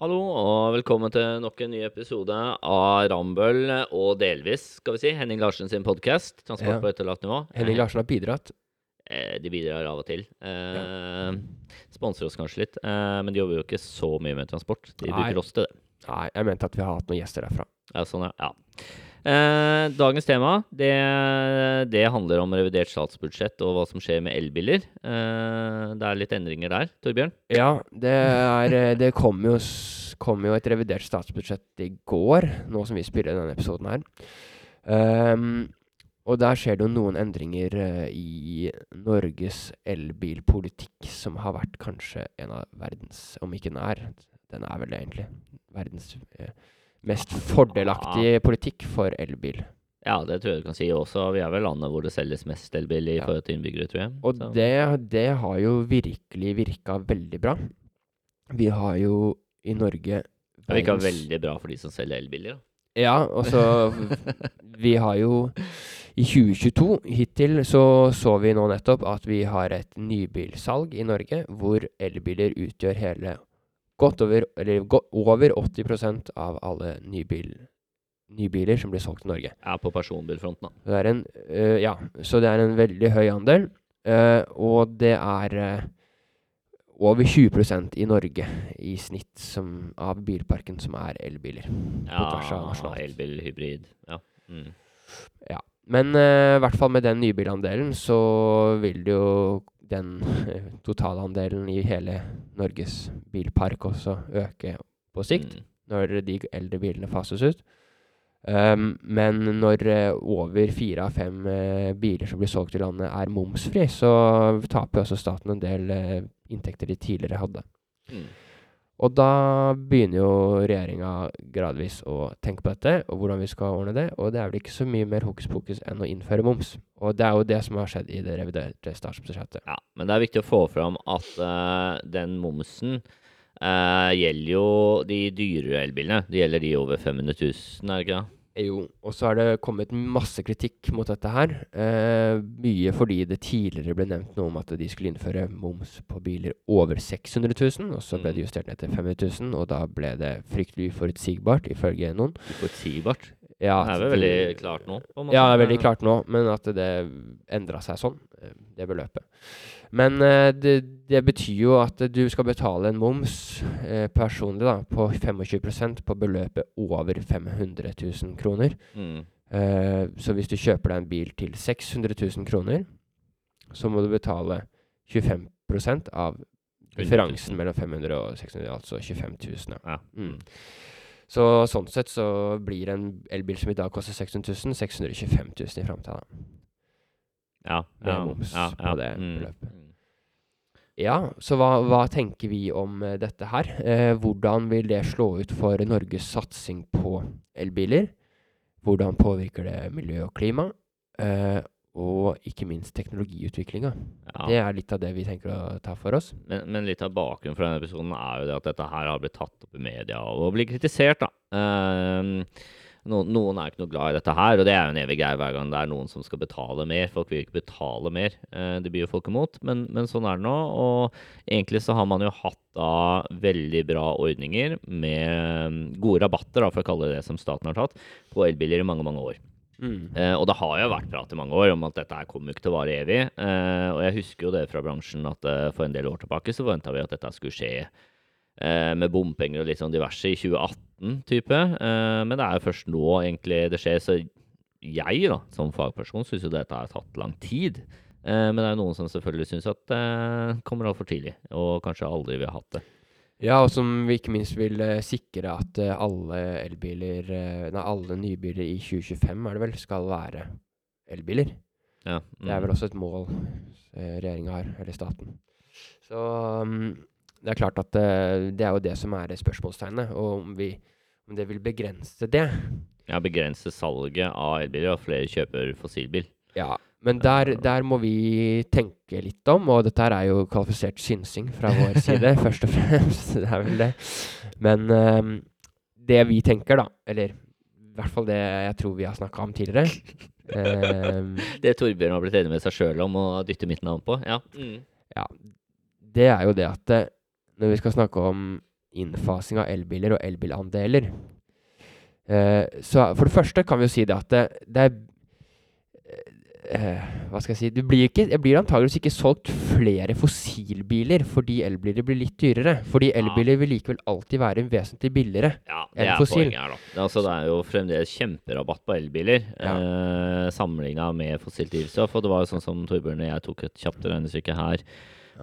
Hallo og velkommen til nok en ny episode av Rambøll og delvis, skal vi si, Henning Larsen sin podkast. Transport på etterlatt nivå. Henning Eh, Larsen har bidratt. eh, De bidrar av og til. Eh, Sponser oss kanskje litt, eh, men de jobber jo ikke så mye med transport. De Nei. bruker oss til det. Nei, jeg mente at vi har hatt noen gjester derfra. Ja, sånn, ja. ja. Eh, dagens tema det, det handler om revidert statsbudsjett og hva som skjer med elbiler. Eh, det er litt endringer der, Torbjørn. Ja, det er eh, Det kom jo, kom jo et revidert statsbudsjett i går, nå som vi spiller denne episoden her. Um, og der skjer det jo noen endringer eh, i Norges elbilpolitikk, som har vært kanskje en av verdens, om ikke den er, den er vel egentlig, verdens eh, mest fordelaktige politikk for elbil. Ja, det tror jeg du kan si også. Vi er vel landet hvor det selges mest elbil i Ja. forhold til innbyggere, tror jeg. Og det, det har jo virkelig virka veldig bra. Vi har jo i Norge Det virka veldig bra for de som selger elbiler. da. Ja, og så Vi har jo i 2022 hittil så så vi nå nettopp at vi har et nybilsalg i Norge hvor elbiler utgjør hele godt over, eller gå- over 80% av alle nybil, nybiler som blir solgt i Norge. Ja, på personbilfronten, da. Det er en, uh, ja, så det er en veldig høy andel. Uh, og det er uh, over 20% i Norge i snitt som, av bilparken som er elbiler. Ja, nasjonalt. elbil, hybrid. Ja. Mm. Men øh, i hvert fall med den nybilandelen så vil det jo den totalandelen i hele Norges bilpark også øke på sikt. Mm. når de eldre bilene fases ut. Um, men når eh, over fire av fem eh, biler som blir solgt i landet er momsfri, så taper også staten en del eh, inntekter de tidligere hadde. Mm. Og da begynner jo regjeringa gradvis å tenke på dette, og hvordan vi skal ordne det. Og det er vel ikke så mye mer hokus pokus enn å innføre moms. Og det er jo det som har skjedd i det reviderte statsbudsjettet. Ja, men det er viktig å få fram at uh, den momsen uh, gjelder jo de dyrere elbilene. Det gjelder de over 500 000, er det ikke det? Jo, og så har det kommet masse kritikk mot dette her. Eh, mye fordi det tidligere ble nevnt noe om at de skulle innføre moms på biler over 600 000, og så ble det Mm. justert ned til 500 000, og da ble det fryktelig uforutsigbart, ifølge noen. Uforutsigbart. Ja, Det er vel veldig klart nå? Ja, det er veldig klart nå, men at det endra seg sånn, eh, det beløpet. Men eh, det, det betyr jo at du skal betale en moms eh, personlig da, på 25% på beløpet over 500 000 kroner. Mm. Eh, så hvis du kjøper deg en bil til 600 000 kroner, så må du betale 25% av differansen mellom 500 og 600, altså 25 000. Ja. Ja. Mm. Så sånn sett så blir en elbil som i dag koster 600 000, 625 000 i framtida. Ja, Med ja, moms ja, på ja. det Mm. beløpet. Ja, så hva, hva tenker vi om eh, dette her? Eh, hvordan vil det slå ut for Norges satsing på elbiler? Hvordan påvirker det miljø og klima? Eh, og ikke minst teknologiutviklinga. Ja. Det er litt av det vi tenker å ta for oss. Men, men litt av bakgrunnen for denne episoden er jo det at dette her har blitt tatt opp i media og blir kritisert, da. Um, no, noen er ikke noe glad i dette her, og det er jo en evig greie hver gang det er noen som skal betale mer. Folk vil ikke betale mer. uh, det blir jo folk imot, men, men sånn er det nå. Og egentlig så har man jo hatt da veldig bra ordninger med mm, gode rabatter, da, for å kalle det det som staten har tatt, på elbiler i mange, mange år. Eh, og det har jo vært prat i mange år om at dette her kommer ikke til å vare evig. Eh, og jeg husker jo det fra bransjen at eh, for en del år tilbake så forventa vi at dette skulle skje eh, med bompenger og litt sånn diverse i 2018-type. Eh, men det er jo først nå egentlig det skjer. Så jeg, da, som fagperson, syns jo dette har tatt lang tid. Eh, men det er jo noen som selvfølgelig syns at det kommer altfor tidlig, og kanskje aldri vil ha hatt det. Ja, og som vi ikke minst vil eh, sikre at eh, alle elbiler eh, Nei, alle nybiler i 2025 er det vel, skal være elbiler. Ja, Det er mm. vel også et mål uh, regjeringa har, eller staten. Så um, det er klart at eh, det er jo det som er spørsmålstegnet, og om, vi, om det vil begrense det. Ja, begrense salget av elbiler, og flere kjøper fossilbil. Ja, men der, der må vi tenke litt om, og dette er jo kvalifisert synsing fra vår side, først og fremst. Det er vel det. Men um, det vi tenker, da, eller i hvert fall det jeg tror vi har snakka om tidligere um, Det Torbjørn har blitt enig med seg sjøl om å dytte mitt navn på. Ja. Mm. Ja, det er jo det at eh, når vi skal snakke om innfasing av elbiler og elbilandeler. uh, så for det første kan vi jo si det at det, det er eh, Hva skal jeg si Det blir, ikke, det blir antageligvis ikke solgt flere fossilbiler fordi elbiler blir litt dyrere. Fordi elbiler vil likevel alltid være vesentlig billigere. Ja, enn fossil. her. Det, er altså, det er jo fremdeles kjemperabatt på elbiler Ja. eh, sammenligna med fossilt drivstoff. Og det var jo sånn som Torbjørn og jeg tok et kjapt regnestykke her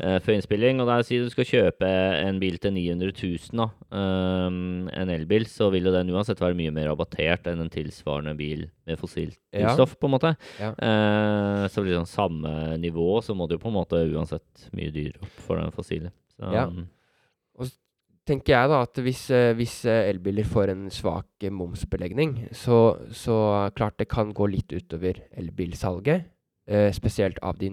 eh, før innspilling. Og der sier du skal kjøpe en bil til 900 000, da, ehm, en elbil, så vil jo den uansett være mye mer rabattert enn en tilsvarende bil med fossilt Ja. på en måte. Ja. Uh, så blir det sånn samme nivå, så må det jo på en måte uansett mye dyrere opp for den fossile. Så, Ja. tenker jeg da at hvis, eh, hvis elbiler får en svak momsbelegning, så, så klart det kan gå litt utover elbilsalget. Eh, spesielt av de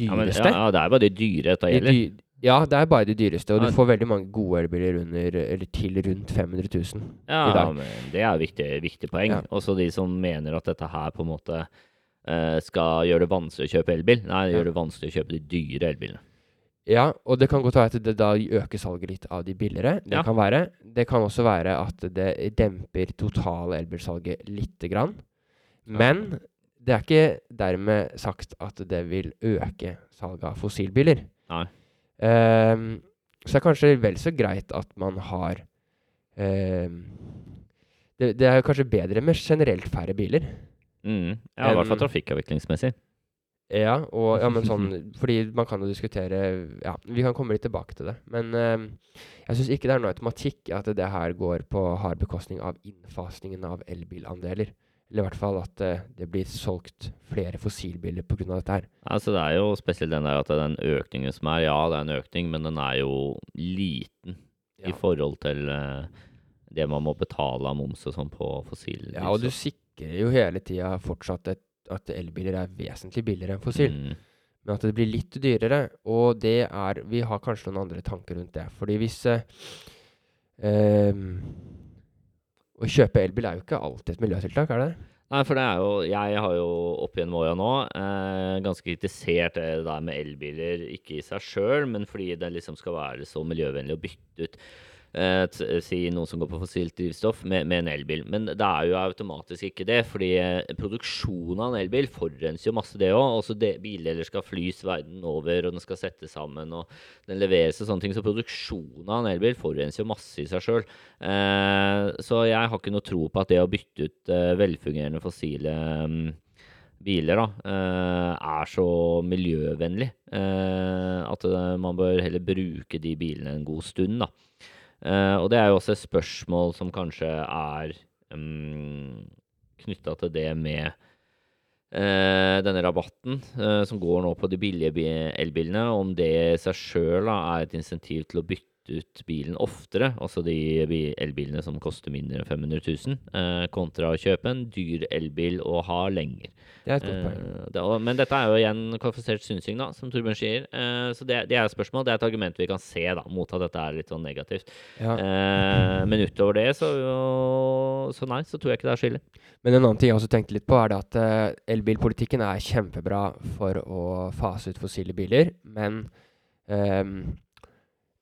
n- ja, men, ja, det er bare de dyre dette De gjelder. dy ja, det er bare de dyreste, og du får veldig mange gode elbiler under, eller til rundt 500 000. Ja, i dag. men det er et viktig, viktig poeng. Ja. Også de som mener at dette her på en måte uh, skal gjøre det vanskelig å kjøpe elbil. Nei, det gjør det vanskelig å kjøpe de dyre elbilene. Ja, og det kan godt være at det da øker salget litt av de billigere. Det Ja. kan være. Det kan også være at det demper totale elbilsalget lite grann. Men det er ikke dermed sagt at det vil øke salget av fossilbiler. Nei. Um, så det er kanskje vel så greit at man har um, det, det er kanskje bedre med generelt færre biler. Mm. Ja, i hvert fall trafikkavviklingsmessig. Ja, og, ja, men sånn Fordi man kan jo diskutere Ja, vi kan komme litt tilbake til det. Men ehm, jeg syns ikke det er noe automatikk at det her går på hard bekostning av innfasningen av elbilandeler. Eller i hvert fall at uh, det blir solgt flere fossilbiler pga. dette her. Altså, det er jo spesielt den der at den økningen som er, ja, det er en økning, men den er jo liten i forhold til uh, det man må betale av moms og sånn på fossilbiler. Ja, og du sikrer jo hele tida fortsatt et, at elbiler er vesentlig billigere enn fossil. Mm. Men at det blir litt dyrere, og det er Vi har kanskje noen andre tanker rundt det. Fordi hvis uh, ehm, Å kjøpe elbil er jo ikke alltid et miljøtiltak, er det? Nei, for det er jo Jeg har jo opp gjennom åra nå eh, ganske kritisert det der med elbiler, ikke i seg sjøl, men fordi det liksom skal være så miljøvennlig å bytte ut si noen som går på fossilt drivstoff, med, med en elbil. Men det er jo automatisk ikke det, fordi eh, produksjonen av en elbil forurenser jo masse, det òg. Også det, bildeler skal flys verden over, og den skal settes sammen, og den leveres og sånne ting. Så produksjonen av en elbil forurenser jo masse i seg sjøl. Eh, så jeg har ikke noe tro på at det å bytte ut eh, velfungerende fossile um, biler da, eh, er så miljøvennlig. Eh, at eh, man bør heller bruke de bilene en god stund. da. Eh, og det er jo også et spørsmål som kanskje er um, knytta til det med Uh, denne rabatten uh, som går nå på de billige elbilene, om det i seg sjøl er et insentiv til å bytte ut bilen oftere, altså de elbilene som koster mindre enn 500 000, eh, kontra å kjøpe en dyr elbil og ha lenger. Det er et godt poeng. Eh, det, men dette er jo igjen kvalifisert synsing, da, som Torbjørn sier. Eh, så det, det er et spørsmål. Det er et argument vi kan se da, mot at dette er litt sånn negativt. Ja. Eh, men utover det, så, så nei, så tror jeg ikke det er skille. Men en annen ting jeg også tenkte litt på, er at elbilpolitikken er kjempebra for å fase ut fossile biler, men ehm,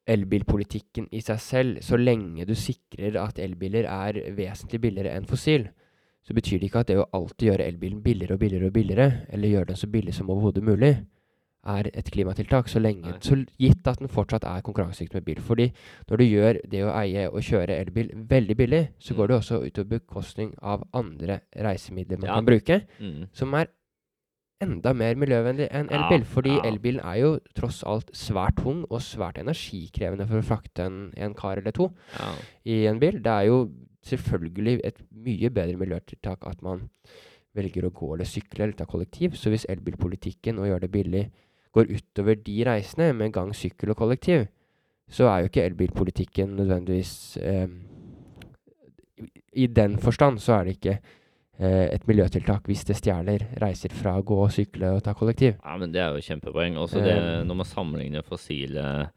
elbilpolitikken i seg selv, så lenge du sikrer at elbiler er vesentlig billigere enn fossil, så betyr det ikke at det å alltid gjøre elbilen billigere og billigere og billigere, eller gjøre den så billig som overhodet mulig, er et klimatiltak, så lenge, så gitt at den fortsatt er konkurransedyktig med bil. Fordi når du gjør det å eie og kjøre elbil veldig billig, så Mm. går det også utover bekostning av andre reisemidler man Ja. kan bruke, Mm. som er enda mer miljøvennlig enn Ja, elbil. Fordi ja. elbilen er jo tross alt svært tung og svært energikrevende for å frakte en, en kar eller to Ja. i en bil. Det er jo selvfølgelig et mye bedre miljøtiltak at man velger å gå eller sykle eller ta kollektiv. Så hvis elbilpolitikken og gjøre det billig går utover de reisende med gang, sykkel og kollektiv, så er jo ikke elbilpolitikken nødvendigvis eh, I den forstand så er det ikke et miljøtiltak hvis det stjeler reiser fra å gå, sykle og ta kollektiv. ja, men det er jo kjempepoeng. Også det Eh. når man sammenligner fossile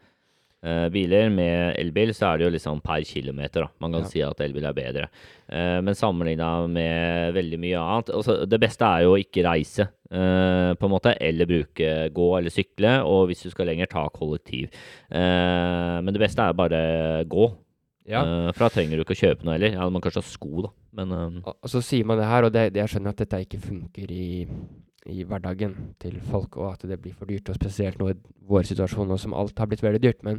eh, biler. Med elbil så er det jo liksom per kilometer. da. Man kan Ja. si at elbil er bedre. Eh, men sammenligna med veldig mye annet også, Det beste er jo å ikke reise, eh, på en måte. Eller bruke gå eller sykle. Og hvis du skal lenger, ta kollektiv. Eh, men det beste er bare gå. Ja. Uh, for da trenger du ikke å kjøpe noe heller. Ja, man kanskje ha sko, da. Men eh, Og og så sier man det her, og det, det jeg skjønner at dette ikke funker i, i hverdagen til folk, og at det blir for dyrt, og spesielt nå i vår situasjon nå som alt har blitt veldig dyrt. Men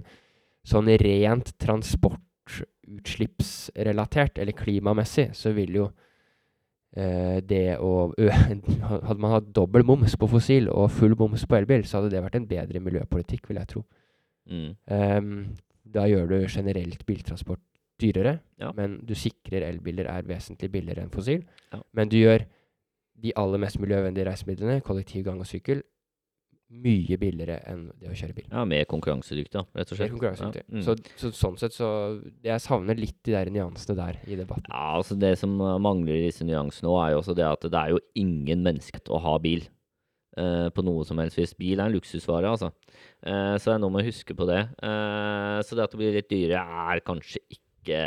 sånn rent transportutslippsrelatert, eller klimamessig, så vil jo uh, det å Hadde man hatt dobbel moms på fossil og full moms på elbil, så hadde det vært en bedre miljøpolitikk, vil jeg tro. mm, Ehm, da gjør du generelt biltransport dyrere, Ja. men du sikrer elbiler er vesentlig billigere enn fossil. Ja. Men du gjør de aller mest miljøvennlige reisemidlene, kollektiv, gang og sykkel, mye billigere enn det å kjøre bil. ja, mer konkurransedyktig, da, rett og Mer slett. konkurransedyktig. Ja, mm. så, så sånn sett så Jeg savner litt de der nyansene der i debatten. Ja, altså Det som uh, mangler i disse nyansene nå, er jo også det at det er jo ingen menneskerett å ha bil. Eh, på noe som helst vis. Bil er en luksusvare, altså. Eh, så det er noe med å huske på det. Eh, så det at det blir litt dyrere, er kanskje ikke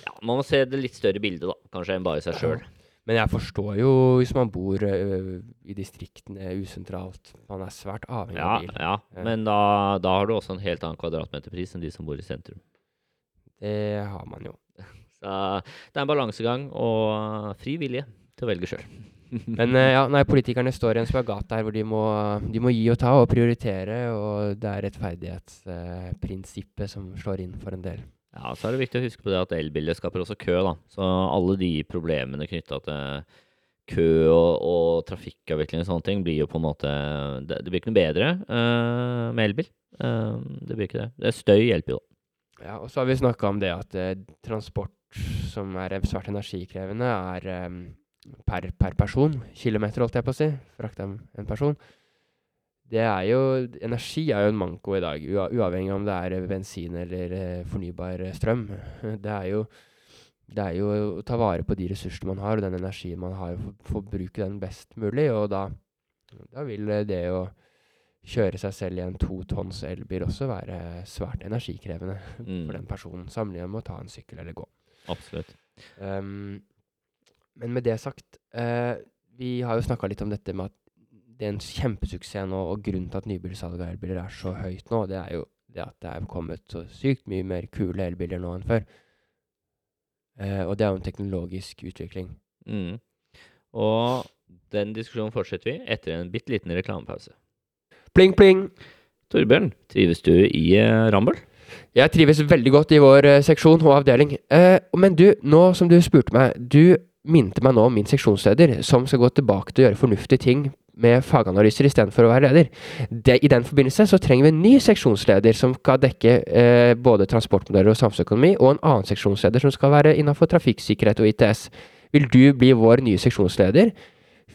Ja, Man må se det litt større bildet, da. Kanskje enn bare seg sjøl. Men jeg forstår jo hvis man bor i distriktene usentralt. Man er svært avhengig Ja, av bil. ja. Ja. Men da, da har du også en helt annen kvadratmeterpris enn de som bor i sentrum. Det har man jo. Så det er en balansegang og fri vilje til å velge sjøl. Men uh, ja, nei, politikerne står i en spagat der hvor de må, de må gi og ta og prioritere, og det er rettferdighetsprinsippet som slår inn for en del. Ja, så er det viktig å huske på det at elbiler skaper også kø, da. Så alle de problemene knytta til kø og, og trafikkavvikling og sånne ting blir jo på en måte Det, det blir ikke noe bedre uh, med elbil. Eh, det blir ikke det. Det støy hjelper jo, da. Ja, og så har vi snakka om det at transport som er svært energikrevende, er per, per person. Kilometer, holdt jeg på å si. frakta en, person. Det er jo Energi er jo en manko i dag, ua, uavhengig om det er eh, bensin eller eh, fornybar eh, strøm. Det er jo det er jo å ta vare på de ressursene man har, og den energien man har, For å bruke den best mulig. Og da, da vil det å kjøre seg selv i en to tonns elbil også være svært energikrevende Mm, for den personen, sammenlignet med å ta en sykkel eller gå. absolutt. Um, men med det sagt, eh, vi har jo snakka litt om dette med at det er en kjempesuksess nå, og grunnen til at nybilsalget av elbiler er så høyt nå, det er jo det at det er kommet så sykt mye mer kule elbiler nå enn før. Eh, og det er jo en teknologisk utvikling. Mm. Og den diskusjonen fortsetter vi etter en bitte liten reklamepause. Pling, pling! Torbjørn, trives du i eh, Rambøll? Jeg trives veldig godt i vår eh, seksjon og avdeling. Eh, men du, nå som du spurte meg, du minte meg nå om min seksjonsleder, som skal gå tilbake til å gjøre fornuftige ting med faganalyser istedenfor å være leder. Det, I den forbindelse så trenger vi en ny seksjonsleder som skal dekke eh, både transportmodeller og samfunnsøkonomi, og en annen seksjonsleder som skal være innenfor trafikksikkerhet og ITS. Vil du bli vår nye seksjonsleder?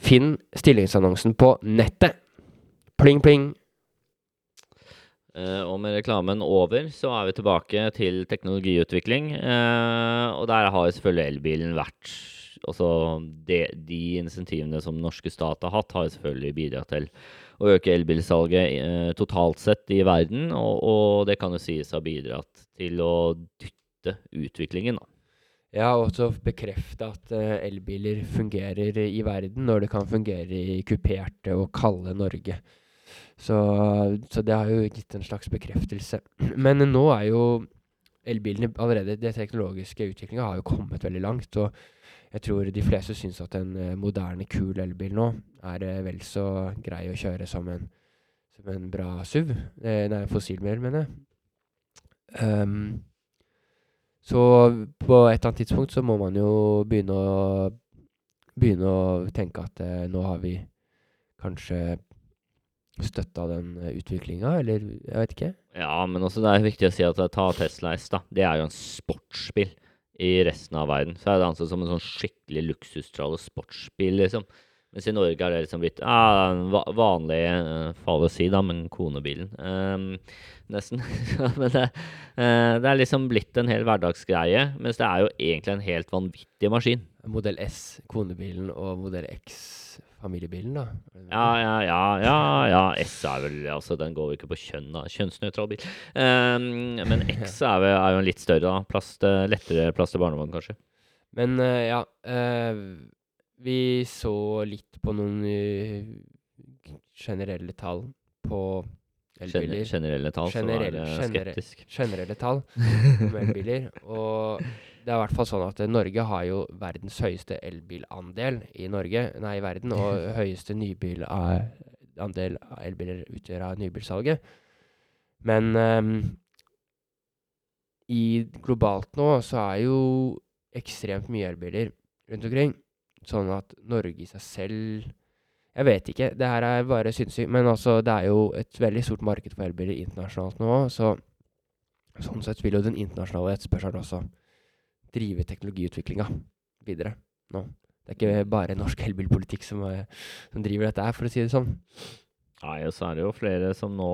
Finn stillingsannonsen på nettet. Pling, pling. Uh, og med reklamen over, så er vi tilbake til teknologiutvikling. Uh, og der har selvfølgelig elbilen vært Altså de, de insentivene som norske stat har hatt, har selvfølgelig bidratt til å øke elbilsalget eh, totalt sett i verden. Og, og det kan jo sies ha bidratt til å dytte utviklingen, da. Ja, og også bekrefte at eh, elbiler fungerer i verden når det kan fungere i kuperte og kalde Norge. Så, så det har jo gitt en slags bekreftelse. Men nå er jo elbilene allerede Den teknologiske utviklinga har jo kommet veldig langt. Og jeg tror de fleste syns at en eh, moderne, kul elbil nå er eh, vel så grei å kjøre som en, som en bra SUV. Eh, nei, fossilbil, mener jeg. Um, så på et eller annet tidspunkt så må man jo begynne å begynne å tenke at eh, nå har vi kanskje støtta den uh, utviklinga, eller jeg vet ikke. Ja, men også det er viktig å si at ta Tesla S, da. Det er jo en sportsbil i resten av verden. Så er det ansett som en sånn skikkelig luksustrale sportsbil, liksom. Mens i Norge er det liksom blitt ja, en vanlig uh, farlig å si, da, men konebilen. Um, nesten. men det, uh, det er liksom blitt en hel hverdagsgreie. Mens det er jo egentlig en helt vanvittig maskin. Modell S, konebilen, og modell X, familiebilen, da. Ja, ja, ja, ja, ja. S er vel Altså, den går jo ikke på kjønn, da. Kjønnsnøytral bil. Um, men X er, vel, er jo en litt større, da. Plass til, lettere plass til barnevogn, kanskje. Men uh, ja Uh, Vi så litt på noen eh, generelle tall på Gen elbiler. generelle tall, Generelle- så er det generelle- skeptisk. Generelle tall om elbiler. Og det er i hvert fall sånn at eh, Norge har jo verdens høyeste elbilandel i Norge, nei, i verden, og høyeste nybilandel av elbiler utgjør av nybilsalget. Men um, i globalt nå så er jo ekstremt mye elbiler rundt omkring. Sånn at Norge i seg selv Jeg vet ikke, det her er bare synsing, men altså det er jo et veldig stort marked for elbiler internasjonalt nå, så sånn sett vil jo den internasjonale etterspørselen også drive teknologiutviklinga videre nå. Det er ikke bare norsk elbilpolitikk som, er, som driver dette her, for å si det sånn. Nei, og så er det jo flere som nå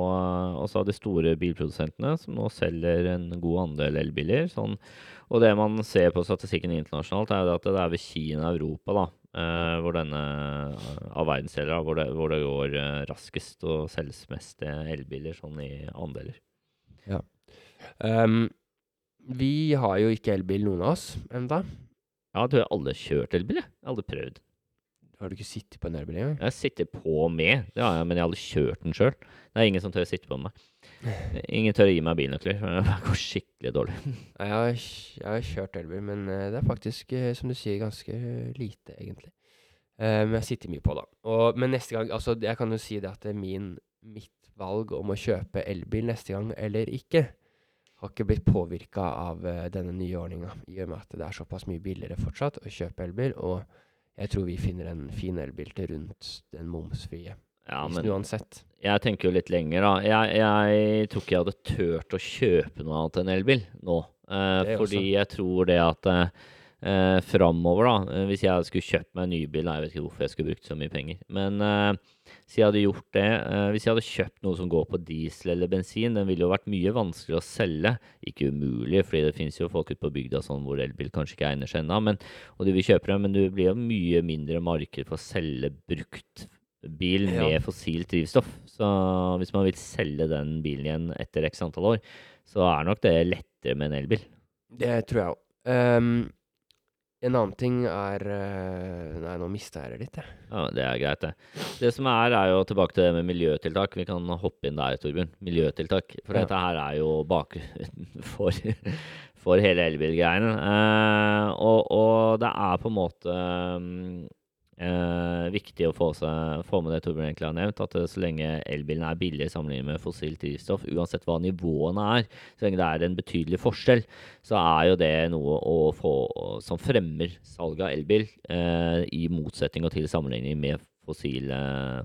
Også av de store bilprodusentene som nå selger en god andel elbiler. Sånn. Og det man ser på statistikken internasjonalt, er at det er ved Kina og Europa, da, eh, hvor denne av verdensdeler, hvor hvor det går eh, raskest og selges mest eh, elbiler sånn i andeler. Ehm, vi har jo ikke elbil, noen av oss, enda. Ja, jeg tror jeg alle har kjørt elbil, jeg. Har aldri prøvd. Har du ikke sittet på en elbil engang? Jeg sitter på med, det har jeg, men jeg har aldri kjørt den sjøl. Det er ingen som tør å sitte på meg. Ingen tør å gi meg bilnøkler. Det går skikkelig dårlig. Jeg har, jeg har kjørt elbil, men eh, det er faktisk, eh, som du sier, ganske lite, egentlig. Eh, men jeg sitter mye på, da. Og, men neste gang Altså, jeg kan jo si det at det er min, mitt valg om å kjøpe elbil neste gang eller ikke, har ikke blitt påvirka av uh, denne nye ordninga, i og med at det er såpass mye billigere fortsatt å kjøpe elbil, og jeg tror vi finner en fin elbil til rundt den momsfrie Ja, men uansett. jeg tenker jo litt lenger, da. Jeg, jeg tror ikke jeg hadde turt å kjøpe noe annet enn elbil nå. Uh, fordi også. jeg tror det at eh, framover, da Hvis jeg skulle kjøpt meg en ny bil, jeg vet ikke hvorfor jeg skulle brukt så mye penger, men eh, hvis jeg hadde gjort det eh, Hvis jeg hadde kjøpt noe som går på diesel eller bensin, den ville jo vært mye vanskeligere å selge. Ikke umulig, fordi det finnes jo folk ute på bygda sånn hvor elbil kanskje ikke egner seg ennå, og de vil kjøpe det, men det blir jo mye mindre marked for å selge brukt bil Ja. med fossilt drivstoff. Så hvis man vil selge den bilen igjen etter x antall år, så er nok det lettere med en elbil. Det tror jeg òg. En annen ting er eh, Nei, nå mista jeg det litt, jeg. Ja, Det er greit, det. Det som er, er jo tilbake til det med miljøtiltak. Vi kan hoppe inn der, Torbjørn. Miljøtiltak. For Ja. dette her er jo bakgrunnen for, for hele elbilgreiene. Eh, og, og det er på en måte mm, eh, viktig å få, seg, få med det Torbjørn egentlig har nevnt, at så lenge elbilen er billig sammenlignet med fossilt drivstoff, uansett hva nivåene er, så lenge det er en betydelig forskjell, så er jo det noe få, som fremmer salget av elbil, eh, i motsetning og til sammenligning med fossile,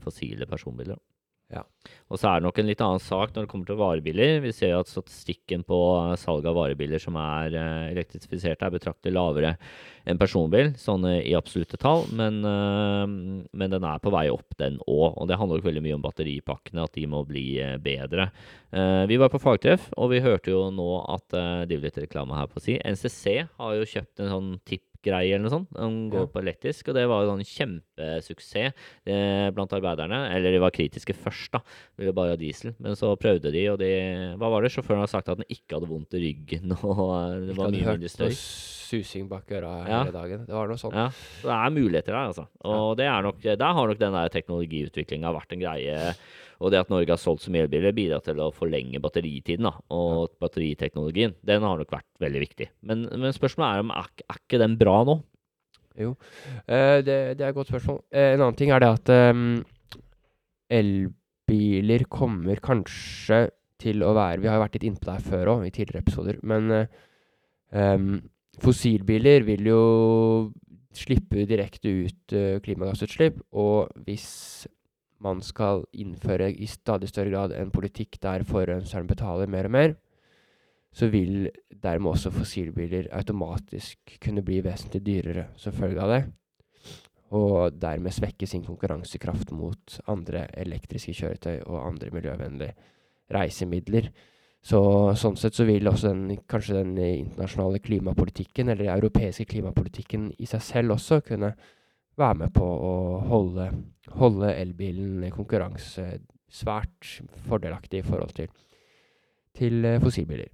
fossile personbiler. Ja. Og så er det nok en litt annen sak når det kommer til varebiler. Vi ser at statistikken på eh, salg av varebiler som er eh, elektrifiserte, er betraktelig lavere enn personbil, sånn i absolutte tall. Men, eh, men den er på vei opp, den òg. Og det handler jo veldig mye om batteripakkene, at de må bli bedre. Vi var på fagtreff, og vi hørte jo nå at Det blir litt reklame her på å si. NCC har jo kjøpt en sånn tippgreie eller noe sånt. Han går Ja. på elektrisk, og det var jo en kjempesuksess eh, blant arbeiderne. Eller de var kritiske først, da. Ville bare ha diesel. Men så prøvde de, og de Hva var det? Sjåføren hadde sagt at den ikke hadde vondt i ryggen, og det var mye mindre støy. susing bak øra Ja. hele dagen. Det var noe sånt. Ja, så det er muligheter der, altså. Og det er nok, der har nok den der teknologiutviklinga vært en greie. Og det at Norge har solgt så mye elbiler, bidrar til å forlenge batteritiden. da, Og batteriteknologien. Den har nok vært veldig viktig. Men, men spørsmålet er om er, er ikke den bra nå? Eh, det, det er et godt spørsmål. Eh, en annen ting er det at eh, elbiler kommer kanskje til å være Vi har jo vært litt innpå det her før òg, i tidligere episoder. Men eh, ehm, fossilbiler vil jo slippe direkte ut eh, klimagassutslipp. Og hvis man skal innføre i stadig større grad en politikk der forurenseren betaler mer og mer, så vil dermed også fossilbiler automatisk kunne bli vesentlig dyrere som følge av det. Og dermed svekke sin konkurransekraft mot andre elektriske kjøretøy og andre miljøvennlige reisemidler. Så sånn sett så vil også den, kanskje den internasjonale klimapolitikken, eller den europeiske klimapolitikken i seg selv også, kunne være med på å holde, holde elbilen konkurranse svært fordelaktig i forhold til, til fossilbiler. fossilbiler.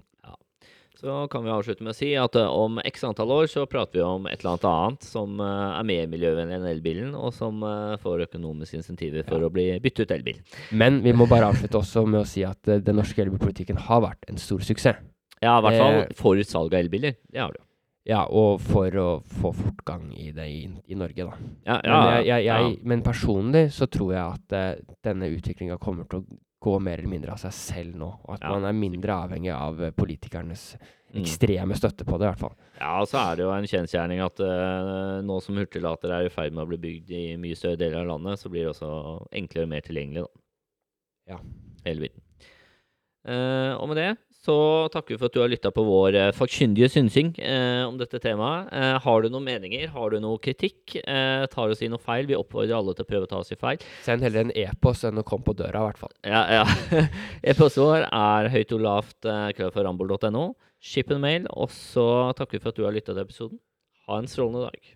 Så kan vi avslutte med å si at eh, om x antall år så prater vi om et eller annet annet som eh, er mer miljøvennlig enn elbilen, og som eh, får økonomiske insentiver for Ja. å bli byttet ut elbil. Men vi må bare avslutte også med å si at eh, den norske elbilpolitikken har vært en stor suksess. Ja, i hvert fall Eh, for salg av elbiler. Det har det jo. Ja, og for å få fortgang i det i, i Norge, da. Ja, ja, men, jeg, jeg, jeg, ja. men personlig så tror jeg at uh, denne utviklinga kommer til å gå mer eller mindre av seg selv nå. Og at man er mindre avhengig av eh, politikernes Mm. ekstreme støtte på det, i hvert fall. Ja, og så er det jo en kjensgjerning at uh, nå som hurtiglater er i ferd med å bli bygd i mye større deler av landet, så blir det også enklere og mer tilgjengelig, da. Ja. Elbilen. Uh, og med det så takker vi for at du har lytta på vår eh, fakkyndige synsing eh, om dette temaet. Eh, har du noen meninger, har du noe kritikk, eh, tar oss i noe feil, vi oppfordrer alle til å prøve å ta oss i feil. Send heller en e-post enn å komme på døra, i hvert fall. Ja, ja. E-postet vår er høyt og lavt uh, krøllforambol.no. Ship en mail, og så takker vi for at du har lytta til episoden. Ha en strålende dag.